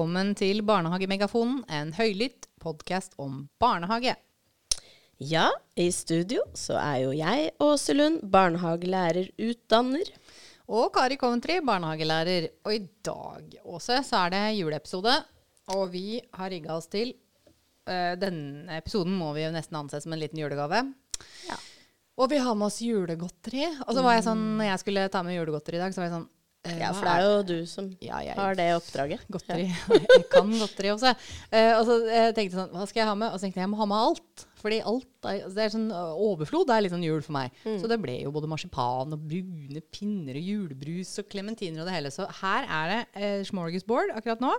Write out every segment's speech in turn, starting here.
velkommen til Barnehagemegafonen, en høylytt podkast om barnehage. Ja, i studio så er jo jeg, Åse Lund, barnehagelærerutdanner. Og Kari Coventry, barnehagelærer. Og i dag, Åse, så er det juleepisode. Og vi har rigga oss til uh, Denne episoden må vi jo nesten anse som en liten julegave. Ja. Og vi har med oss julegodteri. Og så var jeg sånn, når jeg skulle ta med julegodteri i dag, så var jeg sånn Ja, for det er jo du som Ja, jeg- har det oppdraget. Godteri. Jeg kan godteri også. Uh, og så eh, tenkte jeg sånn, hva skal jeg ha med? Og så tenkte jeg jeg må ha med alt. Fordi alt er, altså, det er sånn overflod. Det er litt sånn jul for meg. Så det ble jo både marsipan og brune pinner og julebrus og klementiner og det hele. Så her er det uh, smorgasbord akkurat nå.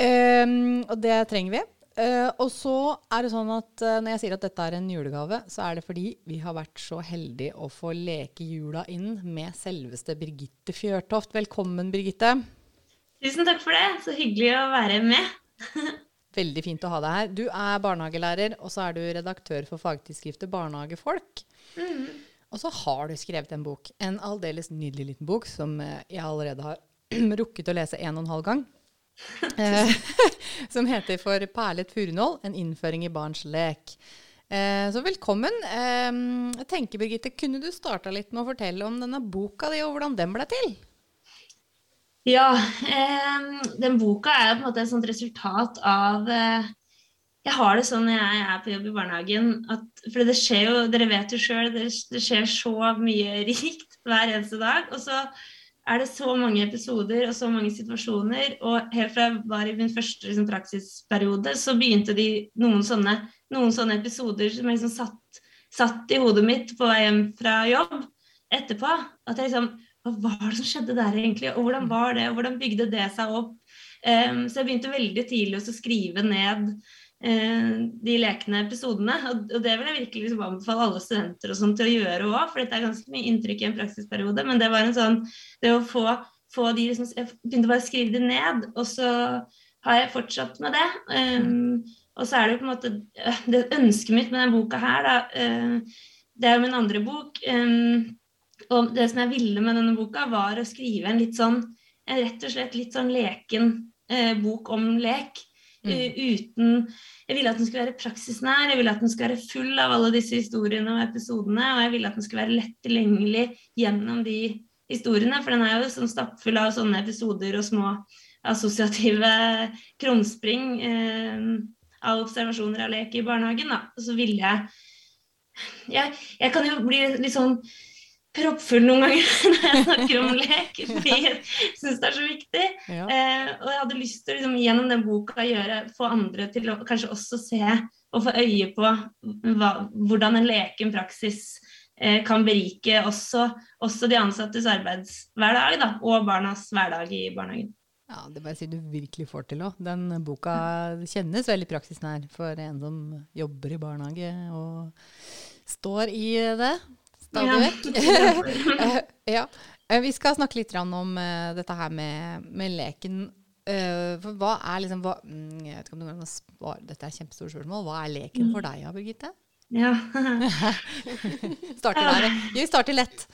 Um, og det trenger vi. Eh, og så er det sånn at uh, når jeg sier at dette er en julegave, så er det fordi vi har vært så heldige å få leke jula inn med selveste Birgitte Fjørtoft. Velkommen, Birgitte. Tusen takk for det. Så hyggelig å være med. Veldig fint å ha deg her. Du er barnehagelærer, og så er du redaktør for fagtidsskriftet Barnehagefolk. Og så har du skrevet en bok, en aldeles nydelig liten bok, som eh, jeg allerede har rukket å lese en og en halv gang. Eh, som heter For perlet furunål en innføring i barns lek. Eh, så velkommen. Eh, jeg tenker, Birgitte, kunne du starta litt med å fortelle om denne boka di, og hvordan den ble til? Ja, den boka er på en måte et sånt resultat av Jeg har det sånn når jeg er på jobb i barnehagen at For det skjer jo, dere vet jo sjøl, det skjer så mye rikt hver eneste dag. Og så er det så mange episoder og så mange situasjoner. Og helt fra jeg var i min første liksom, praksisperiode, så begynte de noen sånne, noen sånne episoder som liksom satt, satt i hodet mitt på vei hjem fra jobb etterpå. At jeg liksom Hva var det som skjedde der egentlig? Og hvordan var det? Og hvordan bygde det seg opp? Um, så jeg begynte veldig tidlig å skrive ned de lekende episodene. Og, det vil jeg virkelig liksom anbefale alle studenter og sånt til å gjøre òg, for dette er ganske mye inntrykk i en praksisperiode. Men det var en sånn Det å få, få de liksom Jeg begynte bare å skrive det ned, og så har jeg fortsatt med det. Um, og så er det jo på en måte øh, Det ønsket mitt med denne boka her, da uh, Det er jo min andre bok. Um, og det som jeg ville med denne boka, var å skrive en litt sånn en rett og slett litt sånn leken eh, bok om lek. Mm. Uh, uten Jeg ville at den skulle være praksisnær, jeg ville at den skulle være full av alle disse historiene og episodene, og jeg ville at den skulle være lett tilgjengelig gjennom de historiene, for den er jo sånn stappfull av sånne episoder og små assosiative krumspring eh, av observasjoner av lek i barnehagen. Da. Og så ville jeg, jeg Jeg kan jo bli litt sånn proppfull noen ganger når jeg snakker om lek, fordi jeg syns det er så viktig. Ja. Eh, og jeg hadde lyst til å liksom, gjennom den boka gjøre, få andre til å kanskje også se og få øye på hva, hvordan en leken praksis eh, kan berike også, også de ansattes arbeidshverdag da, og barnas hverdag i barnehagen. Ja, det må jeg si du virkelig får til òg. Den boka kjennes veldig praksisnær for en som jobber i barnehage og står i det stadig vekk. ja. Eh, Vi skal snakke litt om uh, dette her med, med leken. For hva er liksom hva, mm, Jeg vet ikke om du kan svare Dette er et kjempestort spørsmål. Hva er leken for deg, Birgitte? Ja. starter der. Vi starter lett.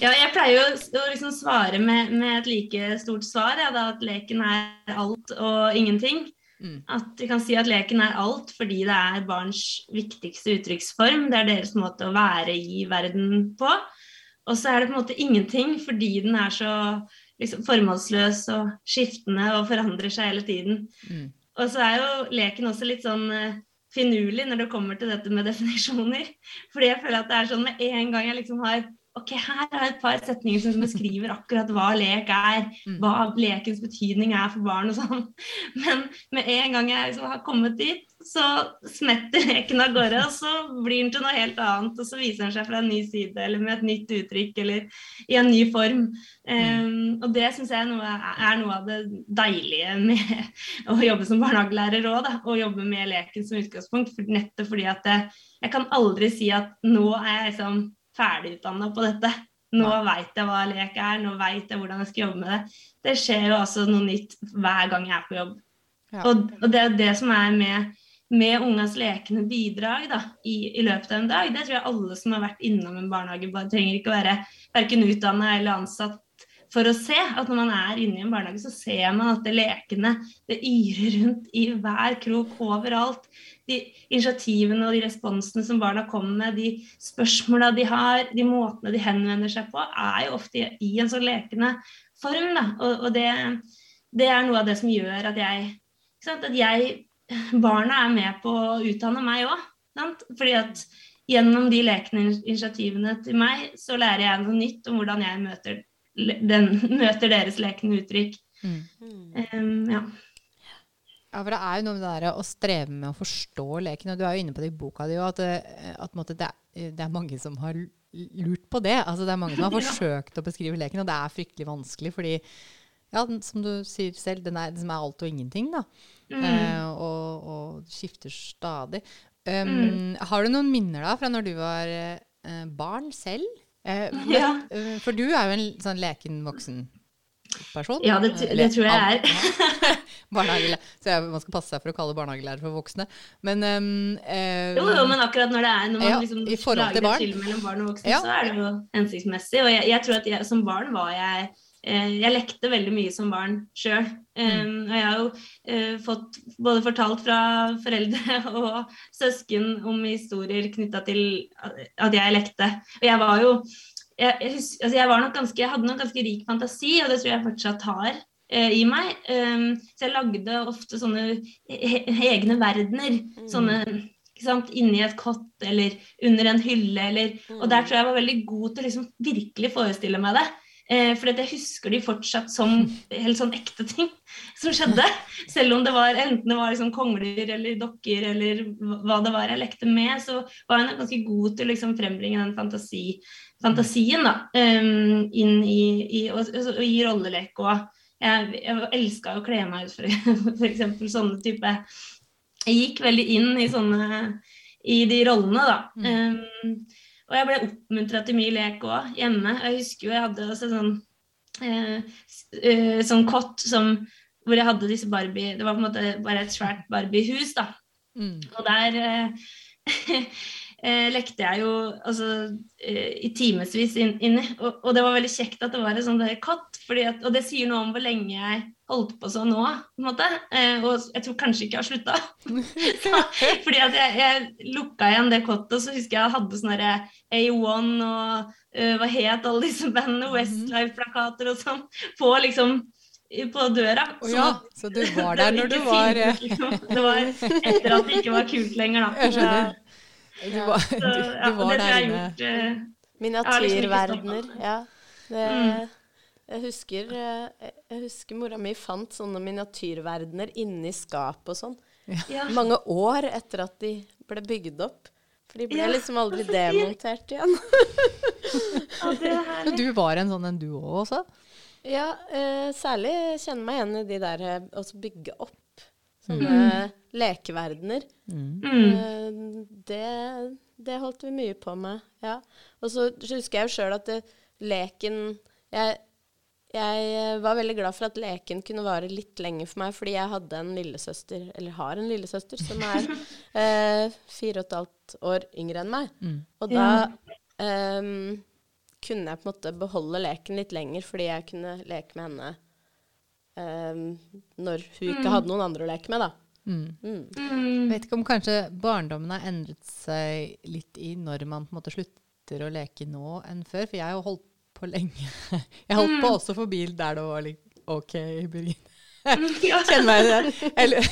Ja, jeg pleier jo å liksom svare med, med, et like stort svar, ja, da, at leken er alt og ingenting. Mm. At vi kan si at leken er alt fordi det er barns viktigste uttrykksform. Det er deres måte å være i verden på. Og så er det på en måte ingenting fordi den er så liksom, formålsløs og skiftende og forandrer seg hele tiden. Mm. Og så er jo leken også litt sånn uh, finurlig når det kommer til dette med definisjoner. Fordi jeg føler at det er sånn med en gang jeg liksom har Ok, her er et par setninger som beskriver akkurat hva lek er. Mm. Hva lekens betydning er for barn og sånn. Men med en gang jeg liksom har kommet dit, så smetter leken av gårde, og så blir den til noe helt annet. Og så viser den seg fra en ny side, eller med et nytt uttrykk, eller i en ny form. Um, og det syns jeg er noe, er noe av det deilige med å jobbe som barnehagelærer òg. Å jobbe med leken som utgangspunkt. For, nettopp fordi at det, jeg kan aldri si at nå er jeg liksom ferdigutdanna på dette. Nå veit jeg hva lek er, nå veit jeg hvordan jeg skal jobbe med det. Det skjer jo altså noe nytt hver gang jeg er på jobb. Ja. Og, og, det er det som er med, med ungas lekende bidrag da, i, i, løpet av en dag. Det tror jeg alle som har vært innom en barnehage, bare trenger ikke å være verken utdanna eller ansatt for å se at når man er inne i en barnehage, så ser man at det lekende det yrer rundt i hver krok overalt. De initiativene og de responsene som barna kommer med, de spørsmåla de har, de måtene de henvender seg på, er jo ofte i en sånn lekende form. Da. Og, og det, det, er noe av det som gjør at jeg, at jeg Barna er med på å utdanne meg òg. Fordi at gjennom de lekende initiativene til meg, så lærer jeg noe nytt om hvordan jeg møter, den, møter deres lekende uttrykk. Mm. Um, ja. Ja, for det er jo noe med det der å streve med å forstå leken. Og du er jo inne på det i boka di at, at at det, er, det, er, mange som har lurt på det. Altså, det er mange som har forsøkt å beskrive leken, og det er fryktelig vanskelig. Fordi, ja, som du sier selv, den er, den er alt og ingenting. da. Mm. Eh, og, og, skifter stadig. Um, mm. Har du noen minner da fra når du var eh, barn selv? Eh, ja. uh, for du er jo en sånn leken voksen person. Ja, det, det tror jeg er. Så man skal passe seg for å kalle barnehagelærer for voksne. Men um, Jo, jo, men akkurat når det er når man ja, liksom lager et skille mellom barn og voksne, ja. så er det jo hensiktsmessig. Og jeg, jeg tror at jeg, som barn var jeg Eh, jeg lekte veldig mye som barn sjøl. Mm. Og jeg har jo uh, fått både fortalt fra foreldre og søsken om historier knytta til at jeg lekte. Og jeg var jo jeg, jeg, altså jeg, ganske, jeg hadde nok ganske rik fantasi, og det tror jeg fortsatt har eh, i meg. Um, så jeg lagde ofte sånne he egne verdener. Mm. Sånne inni et kott eller under en hylle. Eller, mm. Og der tror jeg jeg var veldig god til å liksom virkelig forestille meg det. Eh, for jeg husker de fortsatt som helt sånn ekte ting som skjedde. Selv om det var enten det var liksom kongler eller dokker eller hva det var jeg lekte med, så var jeg ganske god til å liksom frembringe den fantasi, fantasien da, um, inn i, i, og, og, i rollelek. Og jeg, jeg elska å kle meg ut, for f.eks. sånne type Jeg gikk veldig inn i sånne i de rollene, da. Um, og jeg ble oppmuntra til mye lek òg hjemme. Jeg husker jo jeg hadde også sånn eh, eh, sånn kott som, hvor jeg hadde disse Barbie Det var på en måte bare et svært Barbie-hus, da. Mm. Og der eh, eh, lekte jeg jo altså, eh, i timevis inn, inni. Og, og, det var veldig kjekt at det var en sånn kott. At, og det sier noe om hvor lenge jeg holdt på sånn nå, på en måte. Eh, og jeg tror kanskje ikke jeg har slutta. fordi at jeg, jeg lukka igjen det kottet, og så husker jeg jeg hadde sånne A1 og uh, hva het alle disse bandene, mhm. Westlife-plakater og sånn, på liksom på døra. Oh, ja. Så du var der når du var liksom. Det var etter at det ikke var kult lenger, da. Du var, du, du var der inne. Uh, Miniatyrverdener. Ja. Det, mm. jeg, husker, uh, jeg husker mora mi fant sånne miniatyrverdener inni skap og sånn. Ja. Mange år etter at de ble bygd opp. For de ble ja, liksom aldri demontert igjen. ja, du var en sånn en du òg også? Ja, eh, særlig kjenner meg igjen i de der å bygge opp Sånne mm. Lekeverdener. Mm. Uh, det, det, holdt vi mye på med, ja. Og så husker jeg jo sjøl at det, leken jeg, jeg, var veldig glad for at leken kunne vare litt lenger for meg, fordi jeg hadde en lillesøster, eller har en lillesøster, som er uh, fire og et halvt år yngre enn meg. Mm. Og da um, kunne jeg på en måte beholde leken litt lenger, fordi jeg kunne leke med henne um, når hun ikke hadde noen andre å leke med, da. Mm. Mm. Jeg vet ikke om kanskje barndommen har endret seg litt i når man på en måte slutter å leke nå enn før. For jeg har jo holdt på lenge. Jeg holdt på mm. også for bil der det var litt OK Birgit. Kjenner meg det. Eller,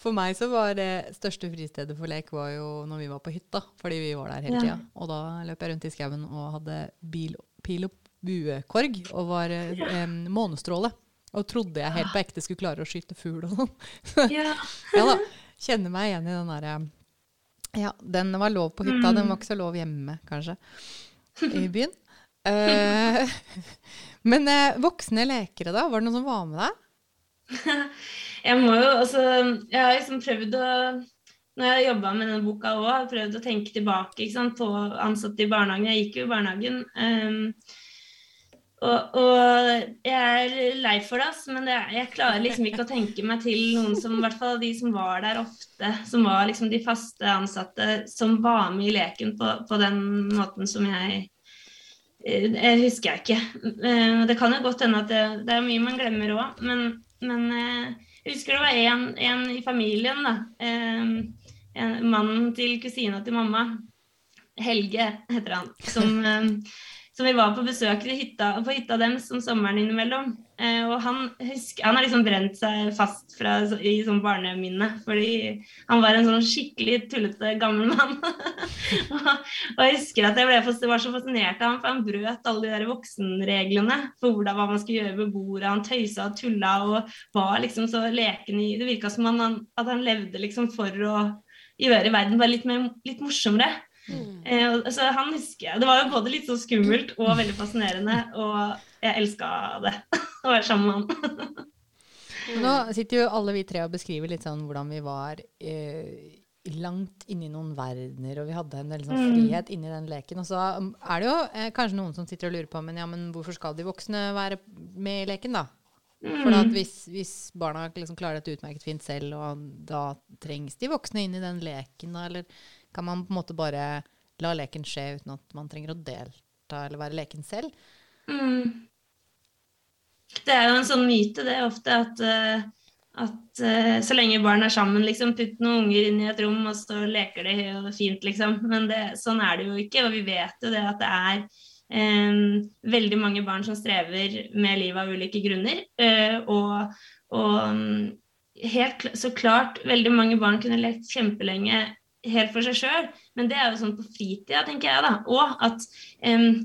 for meg så var det største fristedet for lek var jo når vi var på hytta, fordi vi var der hele tida. Og da løp jeg rundt i skauen og hadde bil, pil og buekorg og var eh, månestråle. Og trodde jeg helt på ekte skulle klare å skyte fugl og sånn. Ja. ja da. Kjenner meg igjen i den derre Ja, den var lov på hytta, den var ikke så lov hjemme, kanskje, i byen. Uh, men uh, voksne lekere, da? Var det noen som var med deg? jeg må jo altså Jeg har liksom prøvd å når jeg jobba med denne boka òg, prøvd å tenke tilbake sant, på ansatte i barnehagen. Jeg gikk jo i barnehagen. Um, og, og, jeg er lei for det, men det, jeg klarer liksom ikke å tenke meg til noen som, i hvert fall de som var der ofte, som var liksom de faste ansatte, som var med i leken på, på den måten som jeg jeg husker jeg ikke. Det kan jo godt hende at det, det er mye man glemmer òg, men, men, jeg husker det var en i familien, da. En, mannen til kusina til mamma. Helge heter han. Som, som vi var på besøk hytta, på hytta deres om sommeren innimellom. Eh, og han, husker, han har liksom brent seg fast fra, i sånn barneminne, fordi han var en sånn skikkelig tullete gammel mann. og, og, jeg husker at jeg ble, var så fascinert av ham, for han brøt alle de der voksenreglene for hvordan, hva man skulle gjøre ved bordet. Han tøysa og tulla og var liksom så leken i Det virka som han, at han levde liksom for å gjøre verden bare litt, mer, litt morsommere. Mm. Eh, så han husker jeg. Det var jo både litt så skummelt og veldig fascinerende, og jeg elska det å være sammen med han. Nå sitter jo alle vi tre og beskriver litt sånn hvordan vi var eh, langt inni noen verdener, og vi hadde en del sånn mm. frihet inni den leken. Og så um, er det jo eh, kanskje noen som sitter og lurer på men, ja, men hvorfor skal de voksne være med i leken, da? Mm. For at hvis, hvis, barna liksom klarer dette utmerket fint selv, og da trengs de voksne inn i den leken, da, eller kan man på en måte bare la leken skje uten at man trenger å delta eller være leken selv? Mm. Det er jo en sånn myte, det er ofte, at, uh, at uh, så lenge barn er sammen, liksom, putt noen unger inn i et rom, og så leker de, og det er fint, liksom. Men det, sånn er det jo ikke. Og vi vet jo det at det er um, veldig mange barn som strever med livet av ulike grunner. Uh, og, og um, helt så klart, veldig mange barn kunne lekt kjempelenge helt for seg sjøl, men det er jo sånn på fritida, tenker jeg da. Og at um,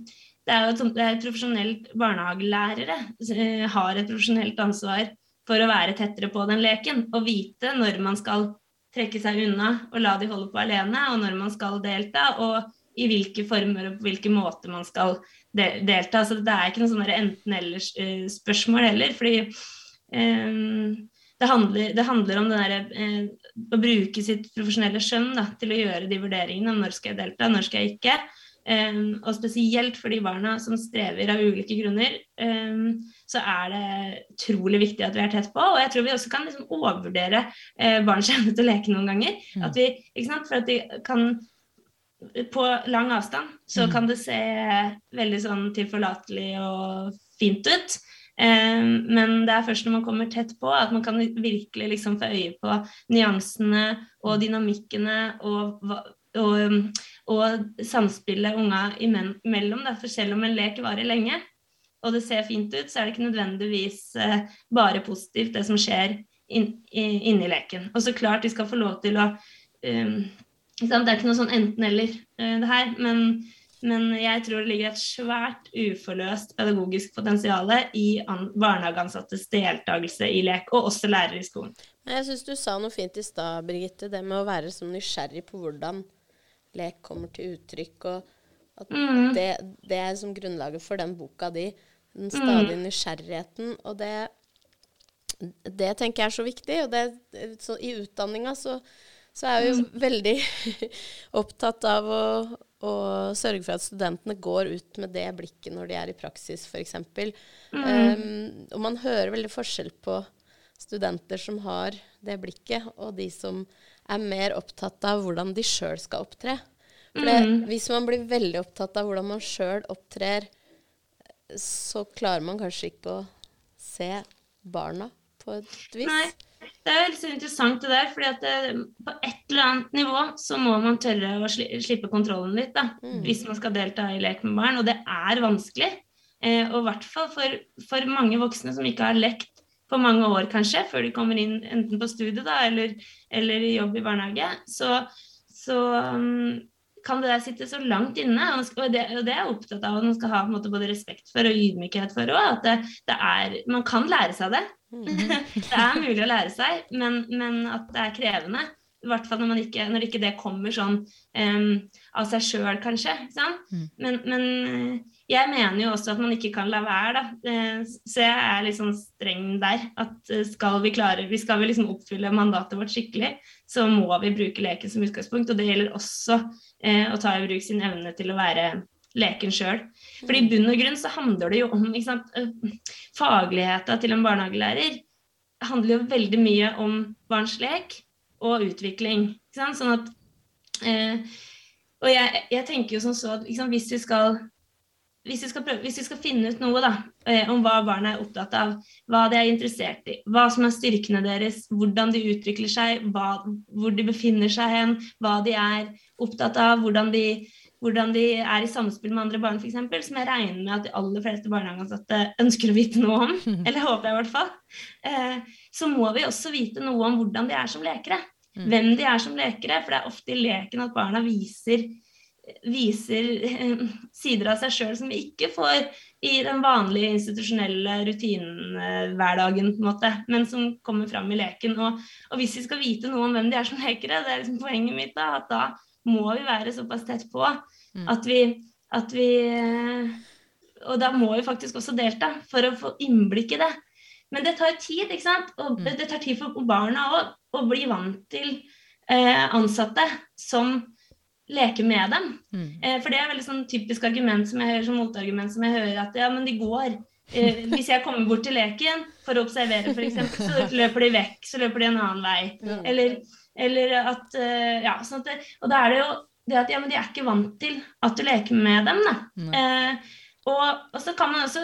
det er jo et, det er profesjonelt barnehagelærere uh, har et profesjonelt ansvar for å være tettere på den leken og vite når man skal trekke seg unna og la de holde på alene, og når man skal delta, og i hvilke former og på hvilke måter man skal de delta. Så det er ikke noe sånn enten-eller-spørsmål heller. fordi um, det, handler, det handler, om der, eh, å bruke sitt profesjonelle skjønn da, til å gjøre de vurderingene om når skal jeg delta, når skal jeg ikke. Um, og spesielt for de barna som strever av ulike grunner, um, så er det utrolig viktig at vi er tett på. Og jeg tror vi også kan liksom overvurdere uh, barns evne til å leke noen ganger. Mm. At vi, sant? For at de kan På lang avstand så mm. kan det se veldig sånn tilforlatelig og fint ut. Um, men det er først når man kommer tett på at man kan virkelig liksom få øye på nyansene og dynamikkene og, og, og samspillet unga imellom. For selv om en lek varer lenge, og det ser fint ut, så er det ikke nødvendigvis eh, bare positivt, det som skjer inn, inni leken. Og så klart vi skal få lov til å um, Det er ikke noe sånn enten-eller, uh, det her. Men, men, jeg tror det ligger et svært uforløst pedagogisk potensial i barnehageansattes deltakelse i lek, og også lærere i skolen. Jeg syns du sa noe fint i stad, Birgitte. Det med å være så nysgjerrig på hvordan lek kommer til uttrykk, og at mm. det, det, er som grunnlaget for den boka di. Den mm. stadige mm. nysgjerrigheten. Og det, det tenker jeg er så viktig. Og det, så i utdanninga så, så, er vi jo mm. veldig opptatt av å, å, sørge for at studentene går ut med det blikket når de er i praksis, f.eks. Mm. Um, og man hører veldig forskjell på studenter som har det blikket, og de som er mer opptatt av hvordan de sjøl skal opptre. For det, mm. Hvis man blir veldig opptatt av hvordan man sjøl opptrer, så klarer man kanskje ikke å se barna på et vis. Nei, det er så interessant det der. fordi at det, på et eller annet nivå så må man tørre å slippe kontrollen litt. da, mm. Hvis man skal delta i lek med barn. Og det er vanskelig. Eh, og i hvert fall for, for mange voksne som ikke har lekt på mange år, kanskje, før de kommer inn enten på studiet da, eller, eller i jobb i barnehage, så, så um, kan det der sitte så langt inne. Og det, og det er jeg opptatt av at man skal ha måte, både respekt for og ydmykhet for òg. At det, det, er Man kan lære seg det. Mm. det er mulig å lære seg, men, men at det er krevende. I hvert fall når, ikke, når ikke det kommer sånn um, av seg sjøl, kanskje. Mm. Men, men, jeg mener jo også at man ikke kan la være, da. Eh, så jeg er litt sånn streng der. At eh, skal vi klare vi Skal vi liksom oppfylle mandatet vårt skikkelig, så må vi bruke leken som utgangspunkt. Og det gjelder også eh, å ta i bruk sin evne til å være leken sjøl. For i bunn og grunn så handler det jo om ikke sant, eh, fagligheta til en barnehagelærer handler jo veldig mye om barns lek og utvikling. Sant? Sånn at, eh, og jeg, jeg, tenker jo som så at liksom, hvis vi skal hvis vi, prøve, hvis vi, skal finne ut noe da, eh, om hva barna er opptatt av, hva de er interessert i, hva som er styrkene deres, hvordan de utvikler seg, hva, hvor de befinner seg hen, hva de er opptatt av, hvordan de, hvordan de er i samspill med andre barn f.eks., som jeg regner med at de aller fleste barnehageansatte ønsker å vite noe om, eller håper jeg i hvert fall, eh, så må vi også vite noe om hvordan de er som lekere. Mm. Hvem de er som lekere, for det er ofte i leken at barna viser viser eh, sider av seg sjøl som vi ikke får i den vanlige institusjonelle rutinehverdagen, på en måte, men som kommer fram i leken. Og, og, hvis vi skal vite noe om hvem de er som lekere, det er liksom poenget mitt, da, at da må vi være såpass tett på mm. at vi, at vi Og da må vi faktisk også delta for å få innblikk i det. Men det tar tid, ikke sant? Og mm. det tar tid for barna òg å bli vant til eh, ansatte som leker med dem. Mm. Eh, for det er veldig sånn typisk argument som jeg hører som motargument som jeg hører at ja, men de går. Eh, hvis jeg kommer bort til leken for å observere f.eks., så løper de vekk. Så løper de en annen vei. Eller, eller, at eh, Ja, sånn at det, og da er det jo det at ja, men de er ikke vant til at du leker med dem, da. Eh, og, og, så kan man også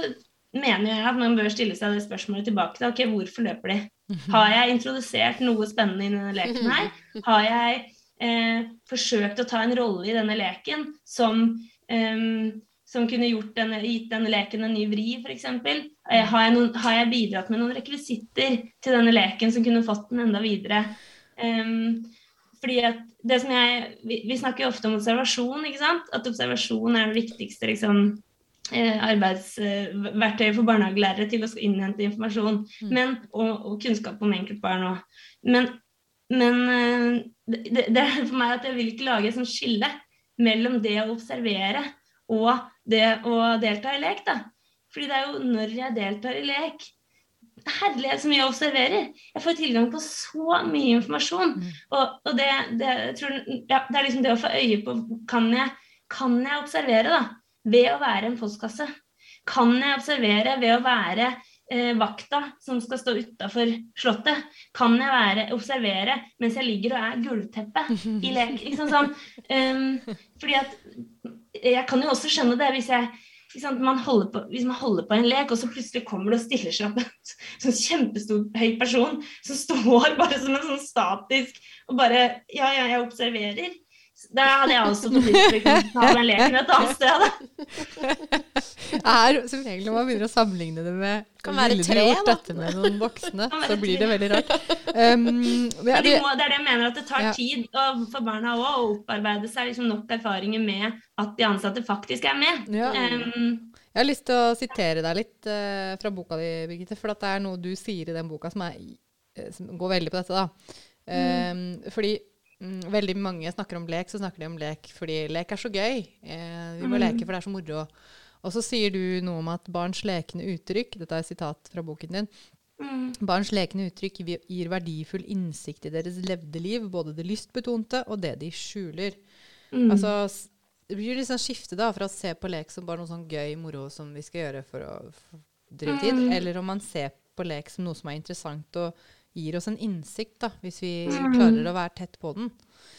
mener jeg at man bør stille seg det spørsmålet tilbake til ok, hvorfor løper de? Har jeg introdusert noe spennende i denne leken her? Har jeg eh, forsøkt å ta en rolle i denne leken som, eh, som kunne denne, gitt denne leken en ny vri, f.eks. Eh, har, har jeg bidratt med noen rekvisitter til denne leken som kunne fått den enda videre? Fordi at det som jeg, vi, vi, snakker jo ofte om observasjon, ikke sant? at observasjon er det viktigste liksom, eh, arbeidsverktøyet for barnehagelærere til å innhente informasjon mm. men, og, og, kunnskap om enkeltbarn òg. Men men eh, det, det, er for meg at jeg vil ikke lage et sånt skille mellom det å observere og det å delta i lek. da. Fordi det er jo når jeg deltar i lek Herlighet så mye jeg observerer. Jeg får tilgang på så mye informasjon. Mm. Og, og det, det, tror, ja, det, er liksom det å få øye på Kan jeg, kan jeg observere da, ved å være en postkasse? Kan jeg observere ved å være eh, vakta som skal stå utafor Slottet, kan jeg være, observere mens jeg ligger og er gulvteppe i lek. Liksom sånn. Um, fordi at jeg kan jo også skjønne det hvis jeg man på, hvis man holder på en lek, og så plutselig kommer det og stiller seg opp en sånn kjempestor, høy person som står bare som en sånn statisk og bare Ja, ja, jeg observerer. Da hadde jeg også fått lyst til å ta den leken et annet sted. er som regel når man begynner å sammenligne det med kan være tre, dette med noen voksne, så blir det veldig rart. Um, ja, det, må, det, er det jeg mener, at det tar ja. tid for barna òg å opparbeide seg liksom nok erfaringer med at de ansatte faktisk er med. Ja. Um, jeg har lyst til å sitere deg litt uh, fra boka di, Birgitte, for det er noe du sier i den boka som, er, eh, som går veldig på dette. da. Um, mm. Fordi Mm, veldig mange snakker om lek, så snakker de om lek fordi lek er så gøy. Eh, vi må mm. leke for det er så moro. Og så sier du noe om at barns lekende uttrykk Dette er et sitat fra boken din. Mm. Barns lekende uttrykk gir verdifull innsikt i deres levde liv, både det lystbetonte og det de skjuler. Mm. Altså, det blir sånn skifte da, fra å se på lek som bare noe sånn gøy moro som vi skal gjøre for å drive tid, mm. eller om man ser på lek som noe som er interessant og gir oss en innsikt, da, hvis vi mm. klarer å være tett på den.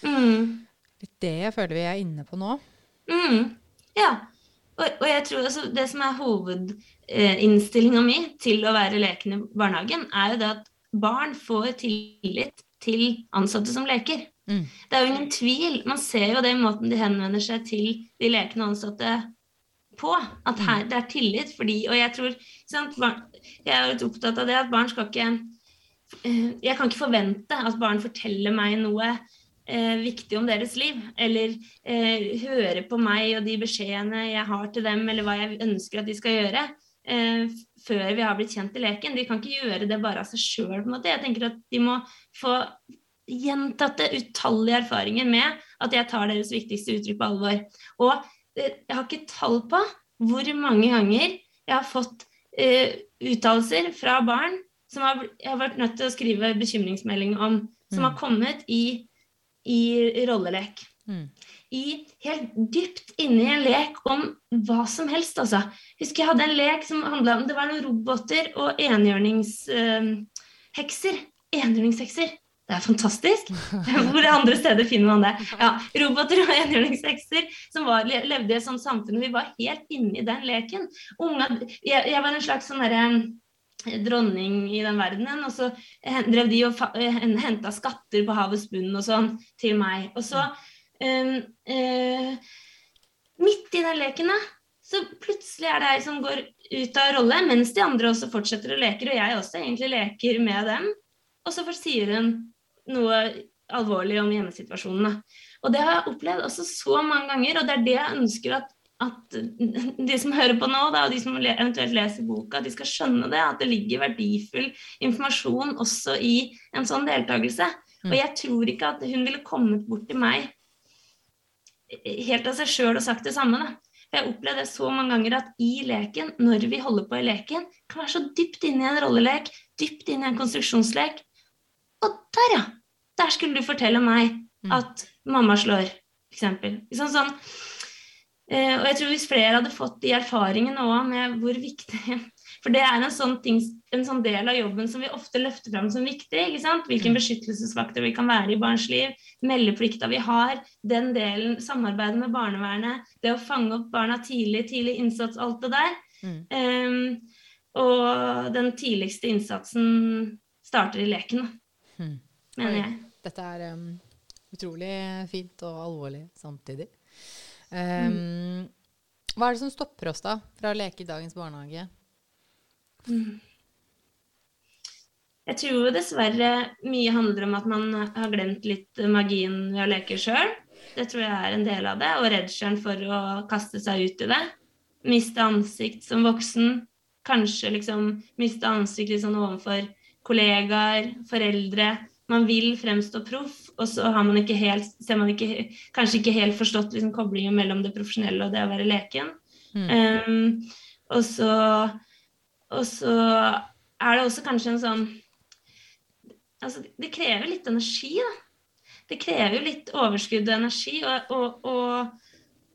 Mm. Litt det føler vi er inne på nå. Mm. Ja. Og, og, jeg tror også det som er hovedinnstillinga mi til å være lekende i barnehagen, er jo det at barn får tillit til ansatte som leker. Mm. Det er jo ingen tvil. Man ser jo det i måten de henvender seg til de lekende ansatte på. At her, mm. det er tillit. Fordi, og jeg tror sant, barn, Jeg er litt opptatt av det at barn skal ikke Eh, jeg kan ikke forvente at barn forteller meg noe eh, viktig om deres liv. Eller eh, høre på meg og de beskjedene jeg har til dem, eller hva jeg ønsker at de skal gjøre. Eh, før vi har blitt kjent i leken. De kan ikke gjøre det bare av seg sjøl. Jeg tenker at de må få gjentatte, utallige erfaringer med at jeg tar deres viktigste uttrykk på alvor. Og eh, jeg har ikke tall på hvor mange ganger jeg har fått uh, uttalelser fra barn som har, jeg har vært nødt til å skrive bekymringsmelding om, som mm. har kommet i, i rollelek. Mm. I helt dypt inni en lek om hva som helst, altså. Husker jeg hadde en lek som handla om Det var noen roboter og enhjørningshekser. Uh, enhjørningshekser. Det er fantastisk. Hvor andre steder finner man det? Ja, Roboter og enhjørningshekser som var, levde i et sånt samfunn. Vi var helt inne i den leken. Unga, jeg, jeg, var en slags sånn derre eh, dronning i den verdenen, og så drev de og eh, henta skatter på havets bunn og sånn til meg. Og så um, uh, Midt i den leken, da, så plutselig er det ei som går ut av rolle, mens de andre også fortsetter å leke, og jeg også egentlig leker med dem. Og så sier hun noe alvorlig om hjemmesituasjonene. Og det har jeg opplevd også så mange ganger, og det er det jeg ønsker at, at de som hører på nå, da, og de som eventuelt leser boka, at de skal skjønne det, at det ligger verdifull informasjon også i en sånn deltakelse. Og jeg tror ikke at hun ville kommet bort til meg helt av seg sjøl og sagt det samme. da. Jeg har opplevd det så mange ganger at i leken, når vi holder på i leken, kan være så dypt inne i en rollelek, dypt inne i en konstruksjonslek. Og der, ja! Der skulle du fortelle meg mm. at mamma slår, f.eks. Sånn, sånn. Eh, og jeg tror hvis flere hadde fått de erfaringene òg med hvor viktig For det er en sånn, ting, en sånn, del av jobben som vi ofte løfter fram som viktig. ikke sant? Hvilken mm. beskyttelsesfaktor vi kan være i barns liv, meldeplikta vi har, den delen, samarbeidet med barnevernet, det å fange opp barna tidlig, tidlig innsats, alt det der. Mm. Um, og den tidligste innsatsen starter i leken, mm. mener jeg. Dette er um, utrolig fint og alvorlig samtidig. Um, mm. Hva er det som stopper oss da fra å leke i dagens barnehage? Mm. Jeg tror jo dessverre mye handler om at man har glemt litt magien ved å leke sjøl. Det tror jeg er en del av det. Og redselen for å kaste seg ut i det. Miste ansikt som voksen. Kanskje liksom miste ansikt liksom overfor kollegaer, foreldre man vil fremstå proff, og så har man ikke helt, ser man ikke, kanskje ikke helt forstått liksom, koblingen mellom det profesjonelle og det å være leken. Mm. Um, og, så, og så er det også kanskje en sånn Altså, det krever litt energi, da. Det krever jo litt overskudd og energi, og, og,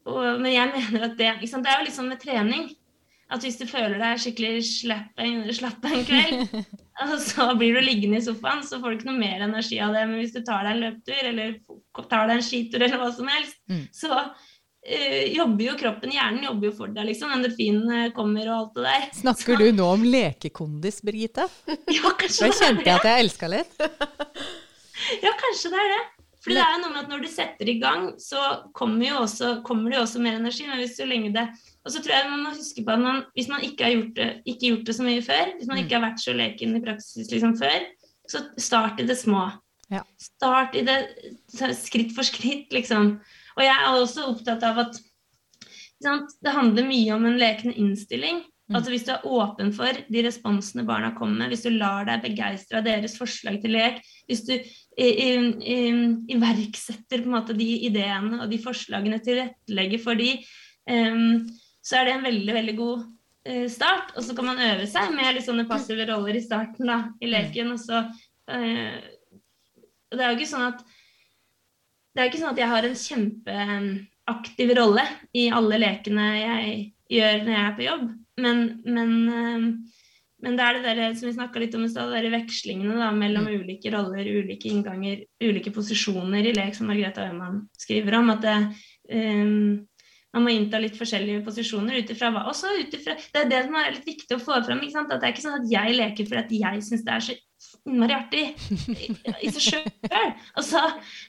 og, men jeg mener at det Det er jo litt sånn med trening at hvis du føler deg skikkelig slapp en, slapp en kveld, og så blir du liggende i sofaen, så får du ikke noe mer energi av det. Men hvis du tar deg en løpetur eller tar deg en skitur eller hva som helst, mm. så uh, jobber jo kroppen, hjernen jobber jo for deg, liksom. Endorfinene kommer og alt det der. Snakker så. du nå om lekekondis, Birgitte? Ja, kanskje det Da kjente jeg at jeg elska litt. ja, kanskje det er det. For det er jo noe med at når du setter i gang, så kommer, jo også, kommer det jo også mer energi. Men hvis så lenge det og så tror jeg man må huske på at man, hvis man ikke har gjort det, ikke gjort det så mye før, hvis man mm. ikke har vært så leken i praksis liksom før, så start i det små. Ja. Start i det skritt for skritt, liksom. Og jeg er også opptatt av at sant, det handler mye om en lekende innstilling. Mm. Altså Hvis du er åpen for de responsene barna kommer med, hvis du lar deg begeistre av deres forslag til lek, hvis du iverksetter på en måte de ideene og de forslagene tilrettelegger for de, um, så er det en veldig, veldig god uh, start. Og så kan man øve seg med litt sånne passive roller i starten da, i leken. Og så øh, Det er jo ikke sånn at det er ikke sånn at jeg har en kjempeaktiv rolle i alle lekene jeg gjør når jeg er på jobb, men, men, øh, men det er det der, som vi snakka litt om i stad, vekslingene da, mellom mm. ulike roller, ulike innganger, ulike posisjoner i lek, som Margrethe Øymann skriver om. at det, um, man må innta litt forskjellige posisjoner ut ifra hva Også ut ifra Det er det som er litt viktig å få fram. At det er ikke sånn at jeg leker fordi jeg syns det er så innmari artig i, i seg sjøl. Altså,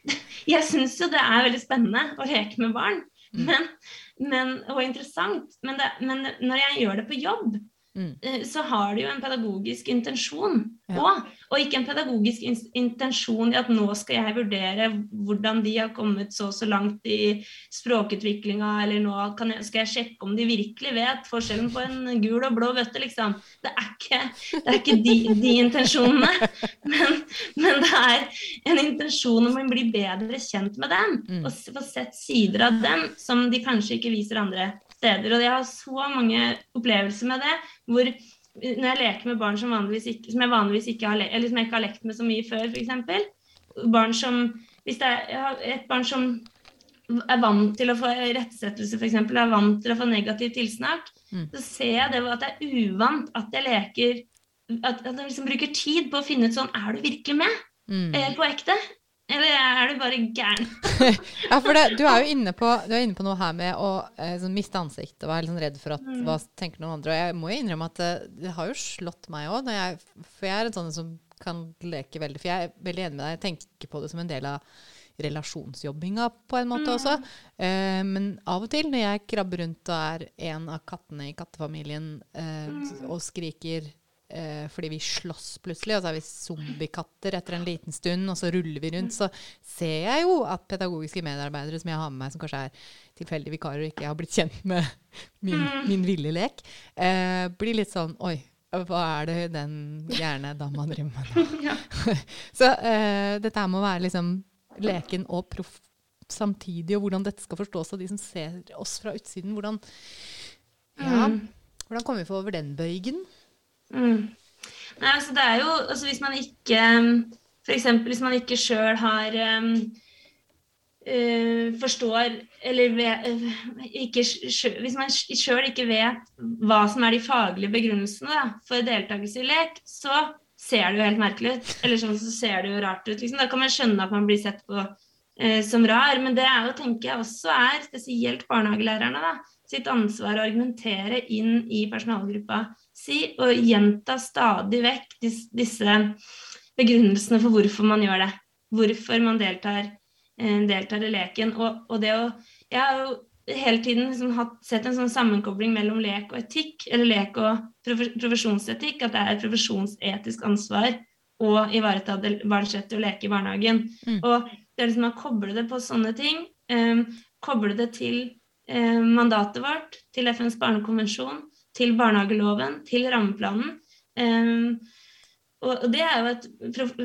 jeg syns jo det er veldig spennende å leke med barn mm. men, men, og interessant. Men, det, men når jeg gjør det på jobb, Mm. Eh, så har det jo en pedagogisk intensjon òg. Ja. Og ikke en pedagogisk intensjon i at nå skal jeg vurdere hvordan de har kommet så og så langt i språkutviklinga, eller nå jeg, skal jeg sjekke om de virkelig vet forskjellen på en gul og blå bøtte, liksom. Det er ikke, det er ikke de, de, intensjonene. Men, men, det er en intensjon om å bli bedre kjent med dem, mm. og få sett sider av dem som de kanskje ikke viser andre steder. Og jeg har så mange opplevelser med det. hvor når jeg leker med barn som, ikke, som jeg vanligvis ikke har, eller som jeg ikke har lekt med så mye før, f.eks. Barn som Hvis det er et barn som er vant til å få rettesettelse, f.eks., er vant til å få negativ tilsnakk, mm. så ser jeg det at det er uvant at jeg leker At, at jeg liksom bruker tid på å finne ut sånn Er du virkelig med? mm. eh, på ekte? Eller er du bare gæren? ja, for det, du er jo inne på, inne på, noe her med å eh, sånn, miste ansiktet og være liksom redd for at, mm. hva tenker noen andre. Og jeg må jo innrømme at det, det har jo slått meg òg. For jeg er en sånn som kan leke veldig For jeg er veldig enig med deg. Jeg tenker på det som en del av relasjonsjobbinga på en måte mm. også. Eh, men av og til når jeg krabber rundt og er en av kattene i kattefamilien eh, mm. og skriker eh, fordi vi slåss plutselig, og så er vi zombiekatter etter en liten stund, og så ruller vi rundt, så ser jeg jo at pedagogiske medarbeidere som jeg har med meg, som kanskje er tilfeldige vikarer og ikke har blitt kjent med min, min ville lek, eh, blir litt sånn Oi, hva er det den gjerne dama driver med nå? så eh, dette her må være liksom leken og proff samtidig, og hvordan dette skal forstås av de som ser oss fra utsiden. Hvordan, ja, mm. hvordan kommer vi for over den bøygen? Mm. Nei, altså det er jo altså Hvis man ikke F.eks. hvis man ikke sjøl har um, uh, forstår eller vet, uh, ikke, Hvis man sjøl ikke vet hva som er de faglige begrunnelsene da, for deltakelse i lek, så ser det jo helt merkelig ut. Eller sånn så ser det jo rart ut. Liksom. Da kan man skjønne at man blir sett på uh, som rar. Men det er jo, tenker jeg også er spesielt barnehagelærerne da, sitt ansvar å argumentere inn i personalgruppa si, og gjenta stadig vekk disse begrunnelsene for hvorfor man gjør det. Hvorfor man deltar, eh, deltar i leken. Og, og, det å Jeg har jo hele tiden liksom hatt, sett en sånn sammenkobling mellom lek og etikk, eller lek og profesjonsetikk, at det er et profesjonsetisk ansvar å ivareta barns rett til å leke i barnehagen. Mm. Og det er liksom å koble det på sånne ting, um, koble det til um, mandatet vårt, til FNs barnekonvensjon, til barnehageloven, til rammeplanen. Um, og, det er jo et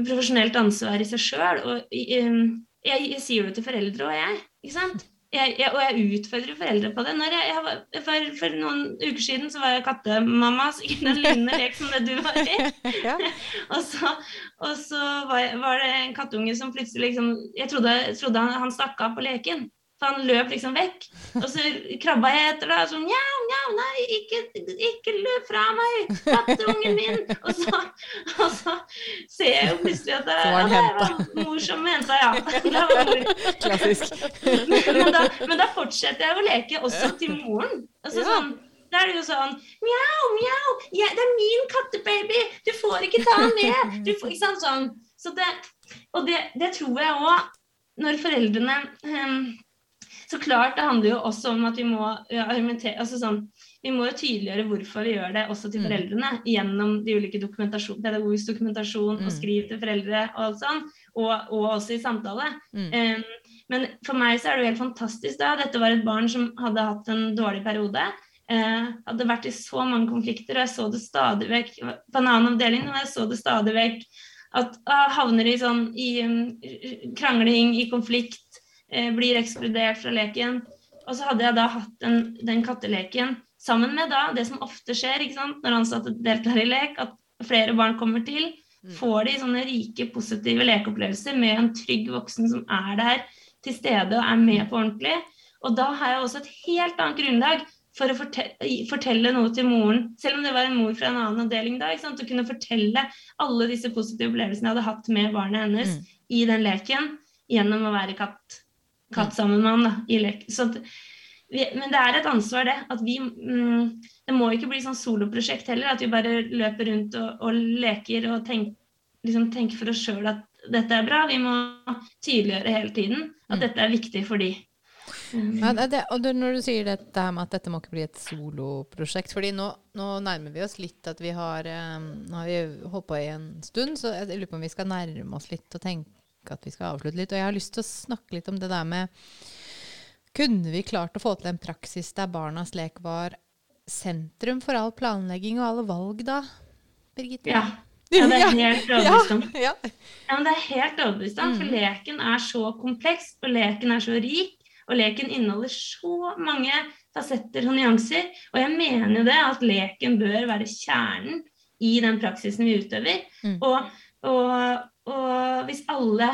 profesjonelt ansvar i seg sjøl. Og um, jeg, jeg, sier det til foreldre og jeg. ikke sant? Jeg, jeg, og jeg utfordrer foreldre på det. Var, for, for, noen uker siden så var jeg kattemamma, så ikke en lignende lek som det du var i. og så, og så var, var, det en kattunge som plutselig liksom Jeg trodde, trodde han, han stakk av på leken. Så han løp liksom vekk. Og så krabba jeg etter, da. Sånn Njau, njau, nei, ikke, ikke løp fra meg! Katteungen min! Og så, og så ser jeg jo plutselig at det, var, det var mor som henta, ja. Klassisk. Men da, men da, fortsetter jeg å leke også til moren. Altså, ja. sånn, da er det jo sånn Mjau, mjau, ja, det er min kattebaby! Du får ikke ta den med! Du får, ikke sant, sånn. Så det, og det, det tror jeg òg, når foreldrene um, så klart, det handler jo også om at vi må argumentere altså sånn, Vi må jo tydeliggjøre hvorfor vi gjør det, også til mm. foreldrene, gjennom de ulike dokumentasjon, pedagogisk dokumentasjon og mm. skriv til foreldre og alt sånn, og, og også i samtale. Mm. Um, men for meg så er det jo helt fantastisk da. Dette var et barn som hadde hatt en dårlig periode. Uh, hadde vært i så mange konflikter, og jeg så det stadig vekk på en annen avdeling, og jeg så det stadig vekk at uh, havner i sånn i um, krangling, i konflikt, blir ekskludert fra leken. Og så hadde jeg da hatt den, den katteleken sammen med da det som ofte skjer når ansatte deltar i lek, at flere barn kommer til. Mm. Får de sånne rike, positive lekeopplevelser med en trygg voksen som er der til stede og er med på ordentlig. Og da har jeg også et helt annet grunnlag for å fortelle, noe til moren, selv om det var en mor fra en annen avdeling da, å kunne fortelle alle disse positive opplevelsene jeg hadde hatt med barnet hennes mm. i den leken, gjennom å være katt katt sammen med han da, i lek. Vi, men det er et ansvar, det. At vi mm, Det må ikke bli sånn soloprosjekt heller. At vi bare løper rundt og, og leker og tenk, liksom tenker for oss sjøl at dette er bra. Vi må tydeliggjøre hele tiden at mm. dette er viktig for de. Mm. Ja, det, og når du sier dette med at dette må ikke bli et soloprosjekt fordi nå, nå, nærmer vi oss litt at vi har um, Nå har vi holdt på i en stund, så jeg lurer på om vi skal nærme oss litt og tenke at vi skal avslutte litt. Og jeg har lyst til å snakke litt om det der med Kunne vi klart å få til en praksis der barnas lek var sentrum for all planlegging og alle valg, da? Birgitte? Ja. Ja, det er helt overbevist om. Ja, men det er helt overbevist om, for mm. leken er så kompleks, og leken er så rik, og leken inneholder så mange fasetter og nyanser. Og jeg mener jo det, at leken bør være kjernen i den praksisen vi utøver. Mm. Og, og, og hvis alle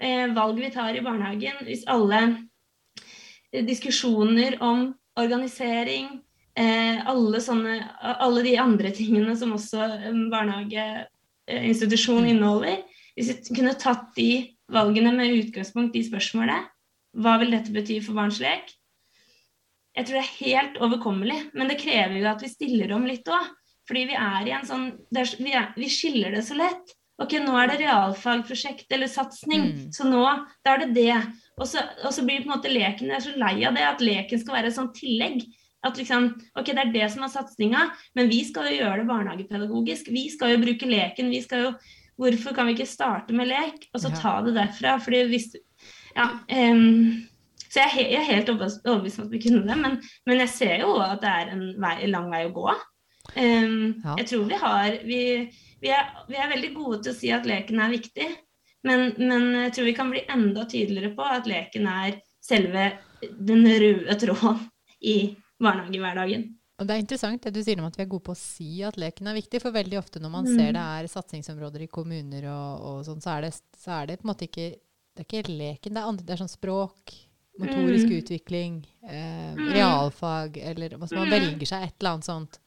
eh, valg vi tar i barnehagen, hvis alle eh, diskusjoner om organisering, eh, alle, sånne, alle, de andre tingene som også en barnehageinstitusjon mm. inneholder, hvis vi kunne tatt de valgene med utgangspunkt i spørsmålet hva vil dette bety for barns lek? Jeg tror det er helt overkommelig, men det krever jo at vi stiller om litt òg. Fordi vi er i en sånn er, vi, er, vi, skiller det så lett. Ok, nå er det realfagprosjekt eller satsing, mm. så nå da er det det. Og så, og så blir på en måte leken Jeg er så lei av det, at leken skal være et sånt tillegg. At liksom, ok, Det er det som er satsinga, men vi skal jo gjøre det barnehagepedagogisk. Vi skal jo bruke leken. vi skal jo, Hvorfor kan vi ikke starte med lek, og så ta det derfra? fordi hvis, ja, um, så jeg, jeg, er helt overbevist om at vi kunne det, men, men, jeg ser jo at det er en vei, lang vei å gå. Um, ja. Jeg tror vi har vi, vi, er, vi, er, veldig gode til å si at leken er viktig, men, men jeg tror vi kan bli enda tydeligere på at leken er selve den røde tråden i barnehagehverdagen. Og Det er interessant det du sier om at vi er gode på å si at leken er viktig. For veldig ofte når man mm. ser det er satsingsområder i kommuner og, og sånn, så, så, er det på en måte ikke det er ikke leken, det er, andre, det er sånn språk, motorisk mm. utvikling, eh, mm. realfag, eller altså man mm. velger seg et eller annet sånt.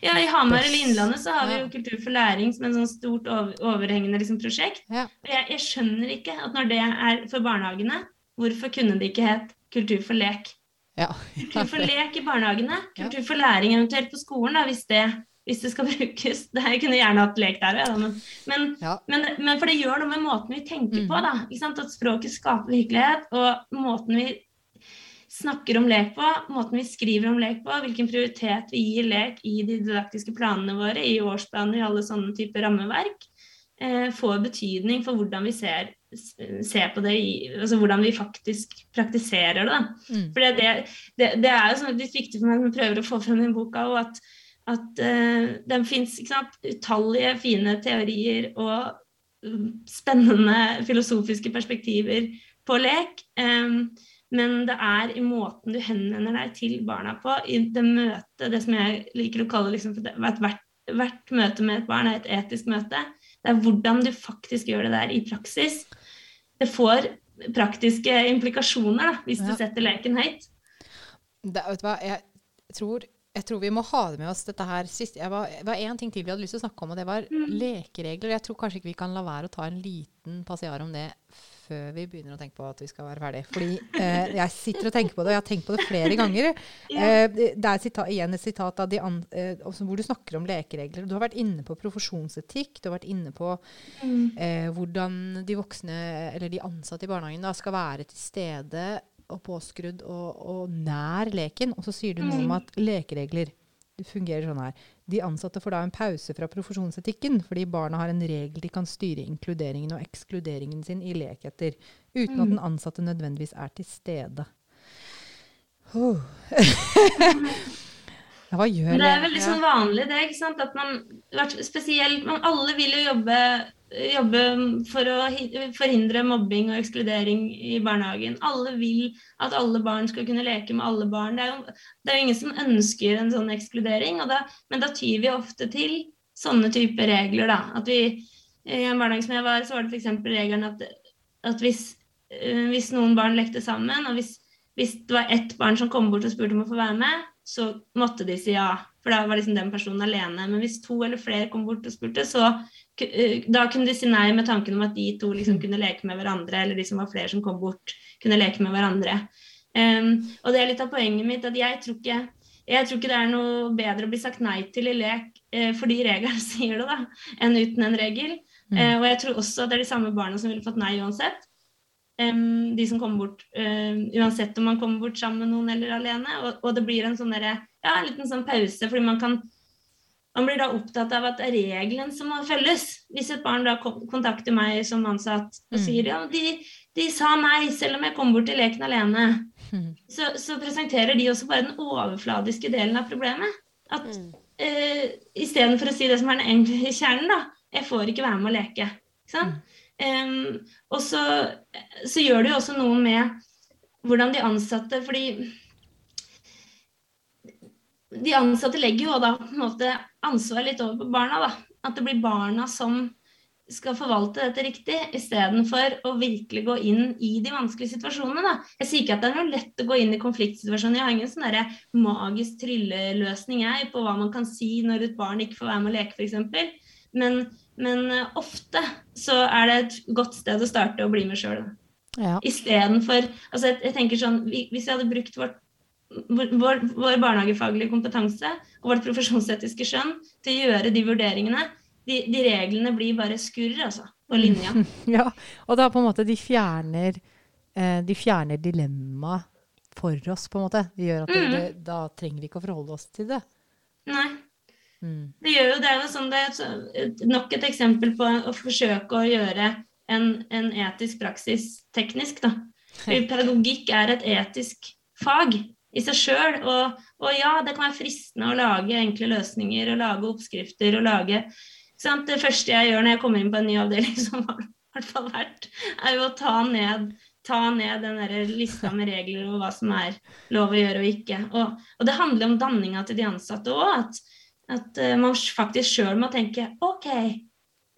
Ja, I Hamar eller Innlandet så har vi jo Kultur for læring som en sånn stort overhengende liksom, prosjekt. Ja. Jeg, jeg, skjønner ikke at når det er for barnehagene, hvorfor kunne det ikke hett Kultur for lek? Ja. kultur for lek i barnehagene, kultur for læring eventuelt på skolen, da, hvis det hvis det skal brukes. Det jeg kunne gjerne hatt lek der òg, men, men, ja. men, men, for det gjør noe med måten vi tenker mm. på. da, At språket skaper virkelighet, og måten vi snakker om lek på, måten vi skriver om lek på, hvilken prioritet vi gir lek i de didaktiske planene våre, i årsplaner, i alle sånne typer rammeverk, eh, får betydning for hvordan vi ser, ser på det, i, altså hvordan vi faktisk praktiserer det. Mm. For det, det, det, er jo sånn litt viktig for meg når jeg prøver å få frem den boka, og at at eh, det fins utallige fine teorier og um, spennende filosofiske perspektiver på lek. Um, men det er i måten du henvender deg til barna på, i det møtet, det som jeg liker å kalle liksom, hvert, hvert møte med et barn er et etisk møte. Det er hvordan du faktisk gjør det der i praksis. Det får praktiske implikasjoner da, hvis ja. du setter leken høyt. Det, vet du hva, jeg tror jeg tror vi må ha det med oss dette her sist. Det var én ting til vi hadde lyst til å snakke om, og det var mm. lekeregler. Jeg tror kanskje ikke vi kan la være å ta en liten passiar om det før vi begynner å tenke på at vi skal være ferdig. Fordi eh, jeg sitter og tenker på det, og jeg har tenkt på det flere ganger. Eh, det er sita, igjen et sitat an, eh, hvor du snakker om lekeregler. Du har vært inne på profesjonsetikk. Du har vært inne på mm. eh, hvordan de voksne, eller de ansatte i barnehagen, da, skal være til stede og påskrudd og, og, nær leken. Og så sier du noe om mm. at lekeregler fungerer sånn her. De ansatte får da en pause fra profesjonsetikken, fordi barna har en regel de kan styre inkluderingen og ekskluderingen sin i lek etter, uten at mm. den ansatte nødvendigvis er til stede. Oh. ja, hva gjør det? Det er veldig sånn vanlig, det. ikke sant? At man, spesielt, man, Alle vil jo jobbe jobbe for å forhindre mobbing og ekskludering i barnehagen. Alle vil at alle barn skal kunne leke med alle barn. Det er jo, det er jo ingen som ønsker en sånn ekskludering, da, men da tyr vi ofte til sånne typer regler. Da. At vi, I en barnehage som jeg var, så var det f.eks. regelen at, at hvis, øh, hvis, noen barn lekte sammen, og hvis, hvis det var ett barn som kom bort og spurte om å få være med, så måtte de si ja. For da var liksom den personen alene. Men hvis to eller flere kom bort og spurte, så Eh, da kunne de si nei med tanken om at de to liksom mm. kunne leke med hverandre, eller de som var flere som kom bort, kunne leke med hverandre. Um, og det er litt av poenget mitt at jeg tror ikke jeg tror ikke det er noe bedre å bli sagt nei til i lek eh, fordi regelen sier det, da, enn uten en regel. Mm. Eh, og jeg tror også at det er de samme barna som ville fått nei uansett. Um, de som kommer bort um, uansett om man kommer bort sammen med noen eller alene. Og, og det blir en sånn der, ja, en liten sånn pause, fordi man kan man blir da opptatt av at det er regelen som må følges. Hvis et barn da kontakter meg som ansatt og mm. sier ja, de, de, sa nei selv om jeg kom bort til leken alene, mm. så, så, presenterer de også bare den overfladiske delen av problemet. At mm. eh, istedenfor å si det som er den egentlige kjernen, da, jeg får ikke være med å leke. Mm. Um, og så, så gjør det jo også noe med hvordan de ansatte fordi de ansatte legger jo da på en måte ansvar litt over på barna. da. At det blir barna som skal forvalte dette riktig, istedenfor å virkelig gå inn i de vanskelige situasjonene. Da. Jeg sier ikke at det er noe lett å gå inn i konfliktsituasjoner. Jeg har ingen sånn magisk trylleløsning jeg, på hva man kan si når et barn ikke får være med å leke, f.eks. Men, men eh, ofte så er det et godt sted å starte å bli med sjøl. Ja. Istedenfor altså jeg, jeg tenker sånn, Hvis jeg hadde brukt vårt, vår, vår barnehagefaglige kompetanse og vårt profesjonsetiske skjønn til å gjøre de vurderingene, de, de reglene blir bare skurr, altså, på linja. ja. Og da på en måte de fjerner eh, De fjerner dilemmaet for oss, på en måte. Det gjør at det, Mm. det, da trenger vi ikke å forholde oss til det. Nei. Mm. Det, jo, det er jo sånn det er nok et eksempel på å forsøke å gjøre en, en etisk praksis teknisk. Da. Pedagogikk er et etisk fag i seg sjøl. Og, og ja, det kan være fristende å lage enkle løsninger og lage oppskrifter og lage sant? Det første jeg gjør når jeg kommer inn på en ny avdeling, som har i hvert fall vært, er jo å ta ned, ta ned den der lista med regler og hva som er lov å gjøre og ikke. Og, og det handler om danninga til de ansatte òg. At, at eh, man faktisk sjøl må tenke OK,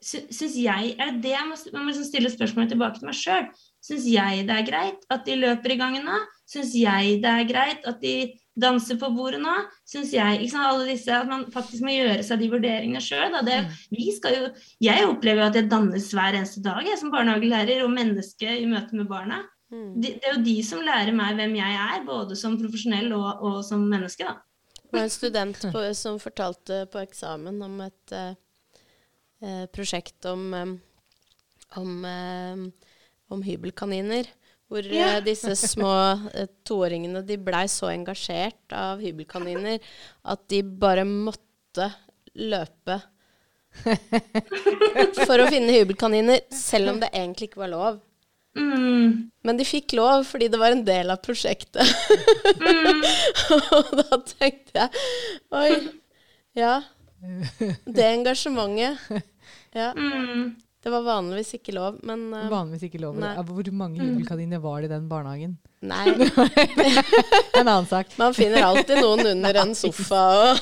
sy- syns jeg Er det det jeg må, man må liksom stille spørsmålet tilbake til meg sjøl? Syns jeg det er greit at de løper i gangen nå? Syns jeg det er greit at de danser på bordet nå? Syns jeg ikke sant, alle disse, At man faktisk må gjøre seg de vurderingene sjøl. Jo Jeg opplever jo at jeg dannes hver eneste dag jeg, som barnehagelærer og menneske i møte med barna. Mm. De, det er jo de som lærer meg hvem jeg er, både som profesjonell og, og som menneske. da. Det var en student på, som fortalte på eksamen om et eh, eh, prosjekt om, eh, om, eh, om hybelkaniner. Hvor eh, disse små eh, toåringene de blei så engasjert av hybelkaniner at de bare måtte løpe for å finne hybelkaniner, selv om det egentlig ikke var lov. Mm. Men de fikk lov fordi det var en del av prosjektet. og da tenkte jeg Oi. Ja. Det engasjementet. Ja. Mm. Det var vanligvis ikke lov, men uh, Vanligvis ikke lov. Nei. Hvor mange hybelkaniner var det i den barnehagen? Nei. En annen sak. Man finner alltid noen under en sofa og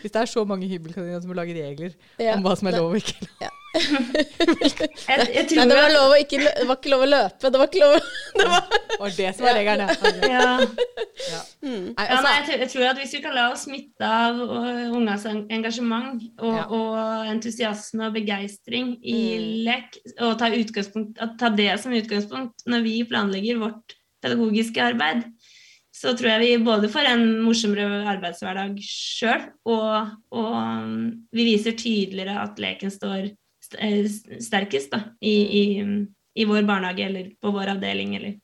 Hvis det er så mange hybelkaniner som må lage regler Ja, om hva som er lov og ikke lov. Jeg, jeg Nei, det var, lov å ikke, det var ikke lov å løpe. Det var ikke lov det var, Og det som var regelen, ja. Ja. ja. mm. Nei, Ja, altså, nei, jeg, tror, at hvis vi kan la oss smitte av ungers engasjement og, Ja. og entusiasme og begeistring i Mm. lek, og ta, utgangspunkt, at ta det som utgangspunkt når vi planlegger vårt pedagogiske arbeid, så tror jeg vi både får en morsommere arbeidshverdag sjøl, og, og um, vi viser tydeligere at leken står st- sterkest da, i, i, i vår barnehage eller på vår avdeling. Eller.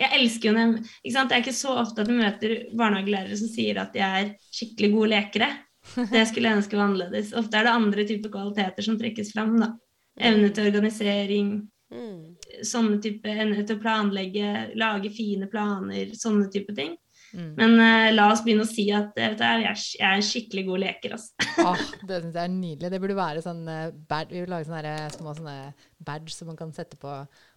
Jeg elsker jo dem. ikke sant? Det er ikke så ofte at du møter barnehagelærere som sier at de er skikkelig gode lekere. Det skulle jeg ønske var annerledes. Ofte er det andre typer kvaliteter som trekkes fram. da. Evne til organisering, Mm. sånne type evne til å planlegge, lage fine planer, sånne type ting. Mm. Men uh, la oss begynne å si at eh, vet du, jeg, er, jeg er en skikkelig god leker. Altså. Åh, det synes jeg er nydelig. Det burde være sånn eh, badge, Vi burde lage sånne, små sånne badge som man kan sette på,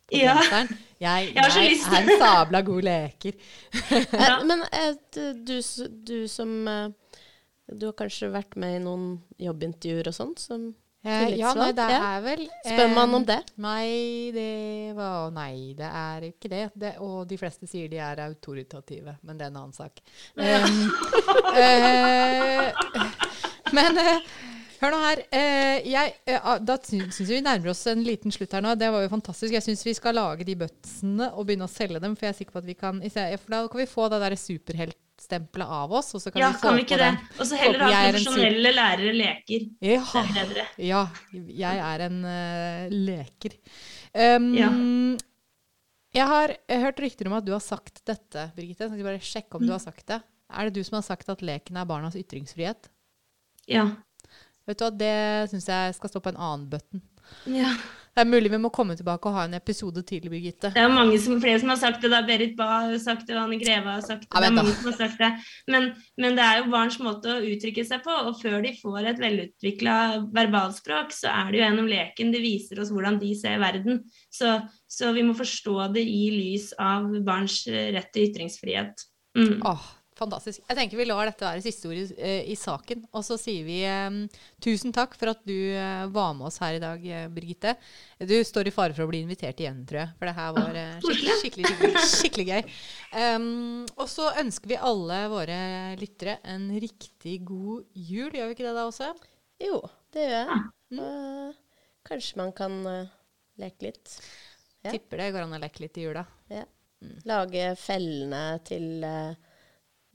på Ja. Jeg, Jeg jeg er en sabla god leker. ja. Men du, du, som Du har kanskje vært med i noen jobbintervjuer og sånn? Som Eh, ja, nei, det er vel Spør man eh, om det? Nei, det var Nei, det er ikke det. det. Og de fleste sier de er autoritative, men det er en annen sak. Eh, men eh, hør nå her. eh, jeg, eh, ah, da syns vi nærmer oss en liten slutt her nå. Det var jo fantastisk. Jeg syns vi skal lage de bøtsene og begynne å selge dem, for jeg er sikker på at vi kan For da kan vi få det der superheltstempelet av oss, og så kan Ja, vi få kan vi ikke det? Og så heller ha profesjonelle lærere leker. Ja. Ja, jeg er en uh, leker. Um, Ja. Jeg har hørt rykter om at du har sagt dette, Birgitte. Jeg skal bare sjekke om du har sagt det. Er det du som har sagt at leken er barnas ytringsfrihet? Ja. Vet du hva, Det syns jeg skal stå på en annen button. Ja. Det er mulig vi må komme tilbake og ha en episode til, Birgitte. Det er mange som, flere som har sagt det. da Berit Bae har sagt det, og Anne Greve har sagt det. Ja, det er mange som har sagt det. Men, men det er jo barns måte å uttrykke seg på. Og før de får et velutvikla verbalspråk, så er det jo gjennom leken de viser oss hvordan de ser verden. Så, så vi må forstå det i lys av barns rett til ytringsfrihet. Mm. Åh, fantastisk. Jeg tenker vi lar dette være siste ord i, eh, i saken. Og så sier vi um, tusen takk for at du uh, var med oss her i dag, Birgitte. Du står i fare for å bli invitert igjen, tror jeg. For det her var uh, skikkelig, skikkelig, skikkelig, skikkelig gøy. Um, og så ønsker vi alle våre lyttere en riktig god jul. Gjør vi ikke det da også? Jo, det gjør jeg. Uh, kanskje man kan leke litt. Ja. Tipper det går an å leke litt i jula. Ja. Lage fellene til eh,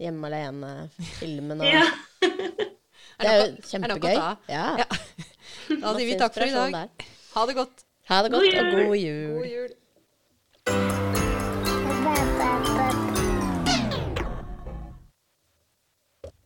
Hjemme alene-filmen. og- Ja. Det er jo er kjempegøy. Ja. Ja. Da sier vi takk for i dag. Ha det godt. Ha det godt, God og god jul. God jul.